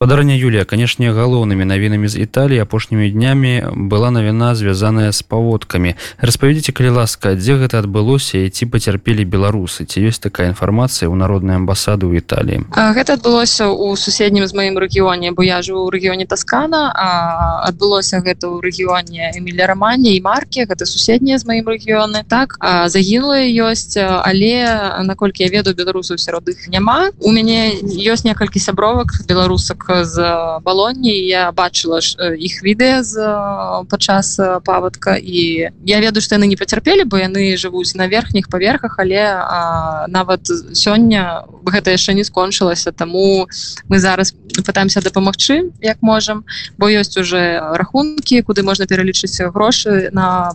Падарня Юлія, канешне, галоўнымі навінамі з Італіі апошнімі днямі была навіна звязаная з паводкамі. Распавядзіце, калі ласка, дзе гэта адбылося і ці пацярпелі беларусы, ці ёсць такая інфармацыя ў народнай амбасады ў Італіі. Гэта адбылося ў суседнім з маім рэгіёне, бо я жыву ў рэгіёне Таскана, адбылося гэта ў рэгіёне Эміля Рамані і маркі, гэта суседнія з маім рэгіёны. Так загінула ёсць, але наколькі я ведаю беларусаў сярод іх няма. У мяне ёсць некалькі сябровак беларусак з балоні я бачыла іх відэа з падчас паводка. І я ведаю што яны не пацярпелі бо яны жывуць на верхніх паверхах але а, нават сёння гэта яшчэ не скончылася таму мы зараз пытаемся дапамагчы як можам бо ёсць уже рахункі куды можна пералічыць грошы на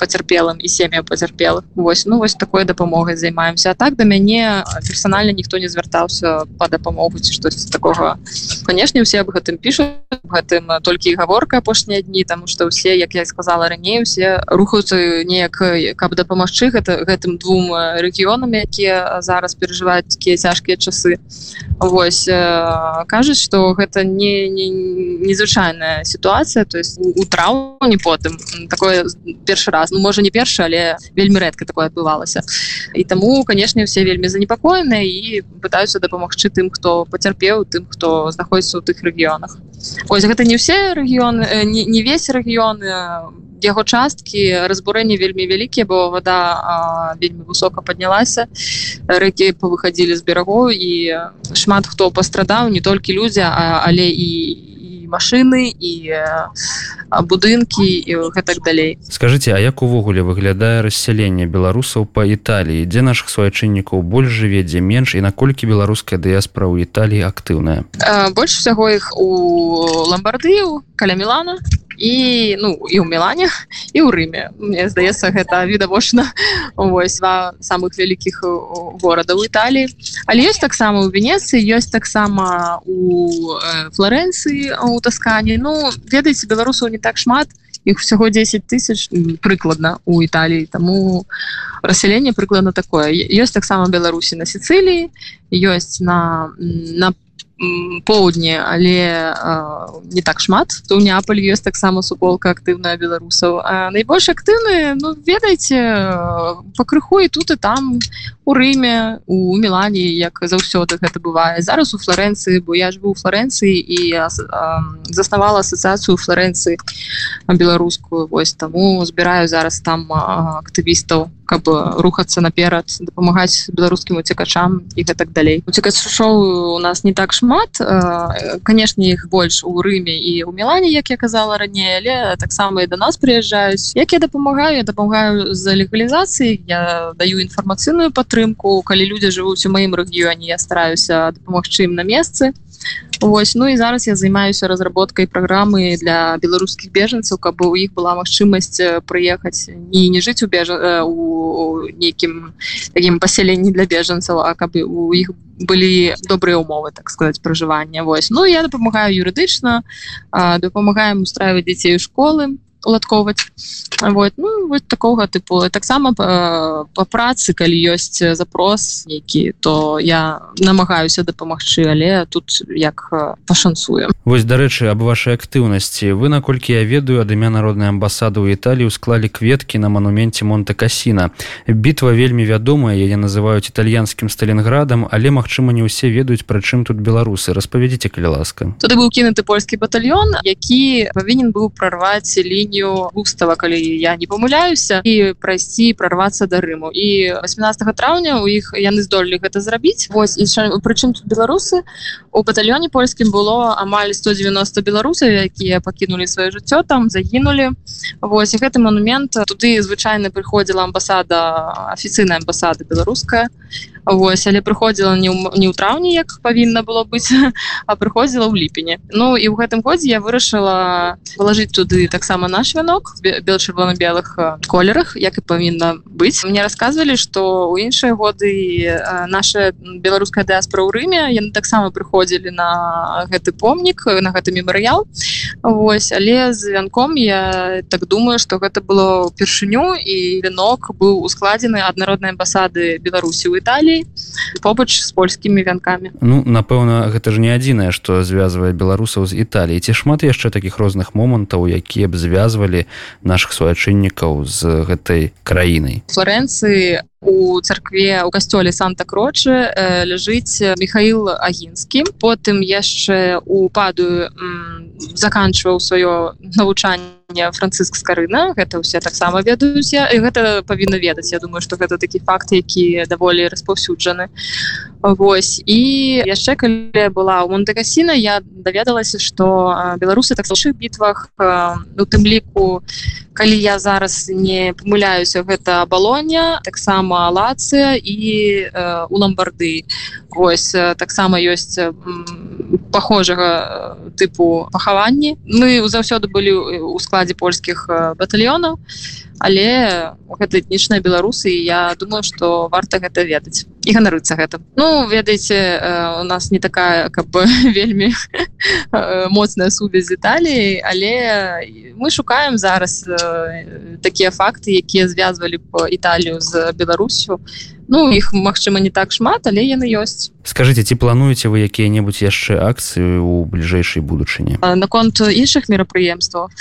пацярпелым і сем'я пацярпелых вось ну вось такой дапамогай займаемся а так да мяне персанальна ніхто не звяртаўся по дапамогу ці штось такого. Канешне усе аб гэтым пішуць гэтым толькі гаворка апошнія дні тому что усе як я сказала раней усе рухаюцца неяк каб дапамагчы гэта гэтым двум рэгіёнамі якія зараз перажываюць такія цяжкія часы. Вось кажуць что гэта не незвычайная сітуацыя то есть у трау не потым такое першы раз ну можа не першы але вельмі рэдка такое адбывалася. І таму канешне все вельмі занепакоены і пытаюцца дапамагчы тым хто пацярпеў тым хто знаходіцца ў тых рэгіёнах. Ось гэта не все рэгіёны не, не весь рэгіён яго часткі разбурэнні вельмі вялікія бо вода вельмі высока паднялася. Рэкі повыходзілі з берагоў і шмат хто пастрадаў не толькі людзі але і машины і будынкі і гэтак далей. Скажите А як увогуле выглядае рассяленне беларусаў по Італіі? Дзе наших суайчыннікаў больш жыве дзе менш? І наколькі беларуская дыяспора ў Італіі актыўная? Больш усяго іх у ламбардыю каля мілана і ну і ў мелане і ў рыме мне здаецца гэта відавочна ось два самых вялікіх горада ў італіі. Але ёсць таксама у венецыі ёсць таксама у флоренцыі у таскане. Ну ведаеце беларусаў не так шмат іх всяго 10 тысяч прыкладна у італіі. Таму расселенне прыкладна такое. Ёсць таксама беларусі на сициліі ёсць на на по поўдні але а, не так шмат. То ў неаполь ёсць таксама суполка актыўная беларусаў. Найбольш актыўныя ну ведаеце пакрыху і тут і там у рыме у мелане як заўсёды гэта бывае. Зараз у флоренцыі бо я жыву у флоренцыі і а, а, заснавала асацыяцыю флоренцыі беларускую. Вось таму збіраю зараз там актывістаў каб рухацца наперад дапамагаць беларускім уцекачам і гэтак далей. Уцекачоў у нас не так шмат канешне іх больш у рыме і у мелане як я казала раней але таксама і до нас прыязджаюць. Як я дапамагаю я дапамагаю за легалізацыі я даю інфармацыйную падтрымку. Калі людзі жывуць у маім рэгіёне я стараюся дапамагчы ім на месцы Вось ну і зараз я займаюся разработкай праграмы для беларускіх бежанцаў каб у іх была магчымасць прыехаць і не жыць у бежа у нейкім такім пасяленні для бежанцаў а каб у іх былі добрыя умовы так сказать пражывання Вось ну я дапамагаю юрыдычна дапамагаем устраивать дзяцей у школы уладковаць вот ну вот такого тыпу. Таксама по, по працы калі ёсць запрос які то я намагаюся дапамагчы але тут як пашанцую Вось дарэчы об вашай актыўнасці. Вы наколькі я ведаю ад імя народнай амбасады ў Італію склалі кветкі на манументе монта-касіна бітва вельмі вядомая яе называюць італьянскім сталінградам але магчыма не ўсе ведаюць прычым тут беларусы. Распавядзіце калі ласка. Туды быў кінуты польскі батальён які павінен быў прорваць лінію лінію густава калі я не памыляюся і прайсці прорвацца да рыму. І 18 траўня у іх яны здолелі гэта зрабіць вось і прычым тут беларусы у батальёне польскім было амаль 190 беларусаў якія пакінулі сваё жыццё там загінулі Вось гэты монумент туды звычайна прыходзіла амбасада афіцыйная амбасада беларуская Вось але прыходзіла не не ў траўні як павінна было быць а прыходзіла ў ліпені Ну і ў гэтым годзе я вырашыла палажыць туды таксама наш вянок бел чырвона-белых колерах як і павінна быць мне рассказывалі что у іншыя годы наша беларуская дыаспора ў рыме яны таксама прыходзілі на гэты помнік на гэты мемарыял Вось але з вянком я так думаю что гэта было ўпершыню і вянок быў ускладзены ад народнай амбасады Беларусі ў Італіі побач з польскімі вянкамі. Ну напэўна гэта ж не адзінае што звязвае беларусаў з Італіі. Ці шмат яшчэ такіх розных момантаў якія б звязвалі наших суайчыннікаў з гэтай краінай? Флоренцыі у царкве у касцёле санта-крочы э, ляжыць михаил агінскі. Потым яшчэ у падаю заканчваў сваё навучанне францыск скарына гэта ўсе таксама ведаюць. Я гэта павінна ведаць. Я думаю что гэта такі факт які даволі распаўсюджаны. Вось. І яшчэ калі была ў монтекасіна я даведалася что беларусы так лучших бітвах. У тым ліку калі я зараз не памыляюся гэта балоня таксама лацыя і у ламбарды ось таксама ёсць похожага тыпу пахаванні мы заўсёды былі у складзе польскіх батальёнаў але гэта этнічныя беларусы я думаю что варта гэта ведаць. І ганарыцца гэта ну ведаеце у нас не такая каб бы вельмі моцная сувязь Італіі але мы шукаем зараз такія факты якія звязвалі б Італію з Беларусю. Ну іх магчыма не так шмат але яны ёсць. Скажите ці плануеце вы якія-небудзь яшчэ акцыі у бліжэйшай будучыні? Наконт іншых мерапрыемстваў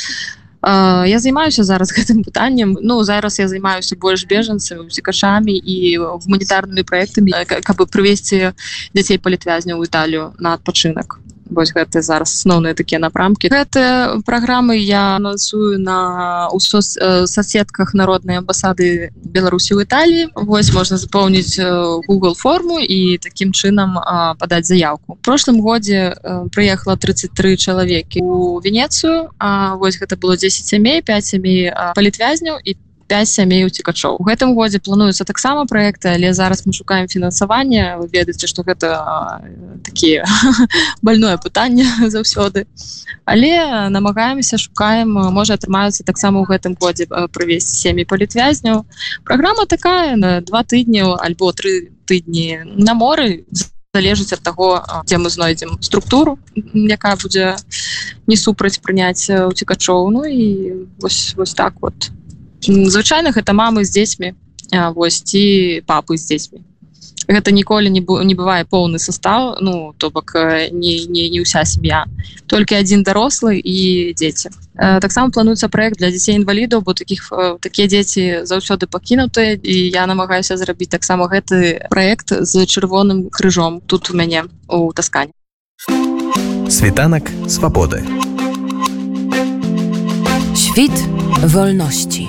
я займаюся зараз гэтым пытаннем ну зараз я займаюся больш бежанцамі цікашамі і гуманітарнымі проектамі каб прывесці дзяцей палітвязня ў італію на адпачынак вось гэта зараз асноўныя такія напрамкі. Гэты праграмы я анансую на у сос, соседках народнай амбасады беларусі ў італіі. Вось можна запоўніць google форму і таким чынам падаць заявку. Прошлым годзе прыехала 33 чалавекі у венецыю А вось гэта было 10 сямей 5 сямей палітвязняў і 5 сямей уцікачоў. У гэтым годзе плануецца таксама проекты але зараз мы шукаем фінансаванне. Вы ведаеце что гэта такие больное пытанне заўсёды. Але намагаемся шукаем можа атрымаюцца таксама ў гэтым годзе прывесці сем'і палітвязняў. Программа такая на два тыдні альбо тры тыдні на моры залежыць ад таго дзе мы знойдзем структуру якая будзе не супраць прыняць уцікачоў. Ну і вось вось так вот звычайна гэта мамы з дзецьмі вось ці папы з дзецьмі гэта ніколі не не бывае поўны состав ну то бок не не не ўся сям'я толькі адзін дарослы і дзеці таксама плануецца проект для дзяцей інвалідаў бо таких такія дзеці заўсёды пакінутыя і я намагаюся зрабіць таксама гэты проект з чырвоным крыжом тут у мяне у таскане. Світанак свабоды Świt wolności.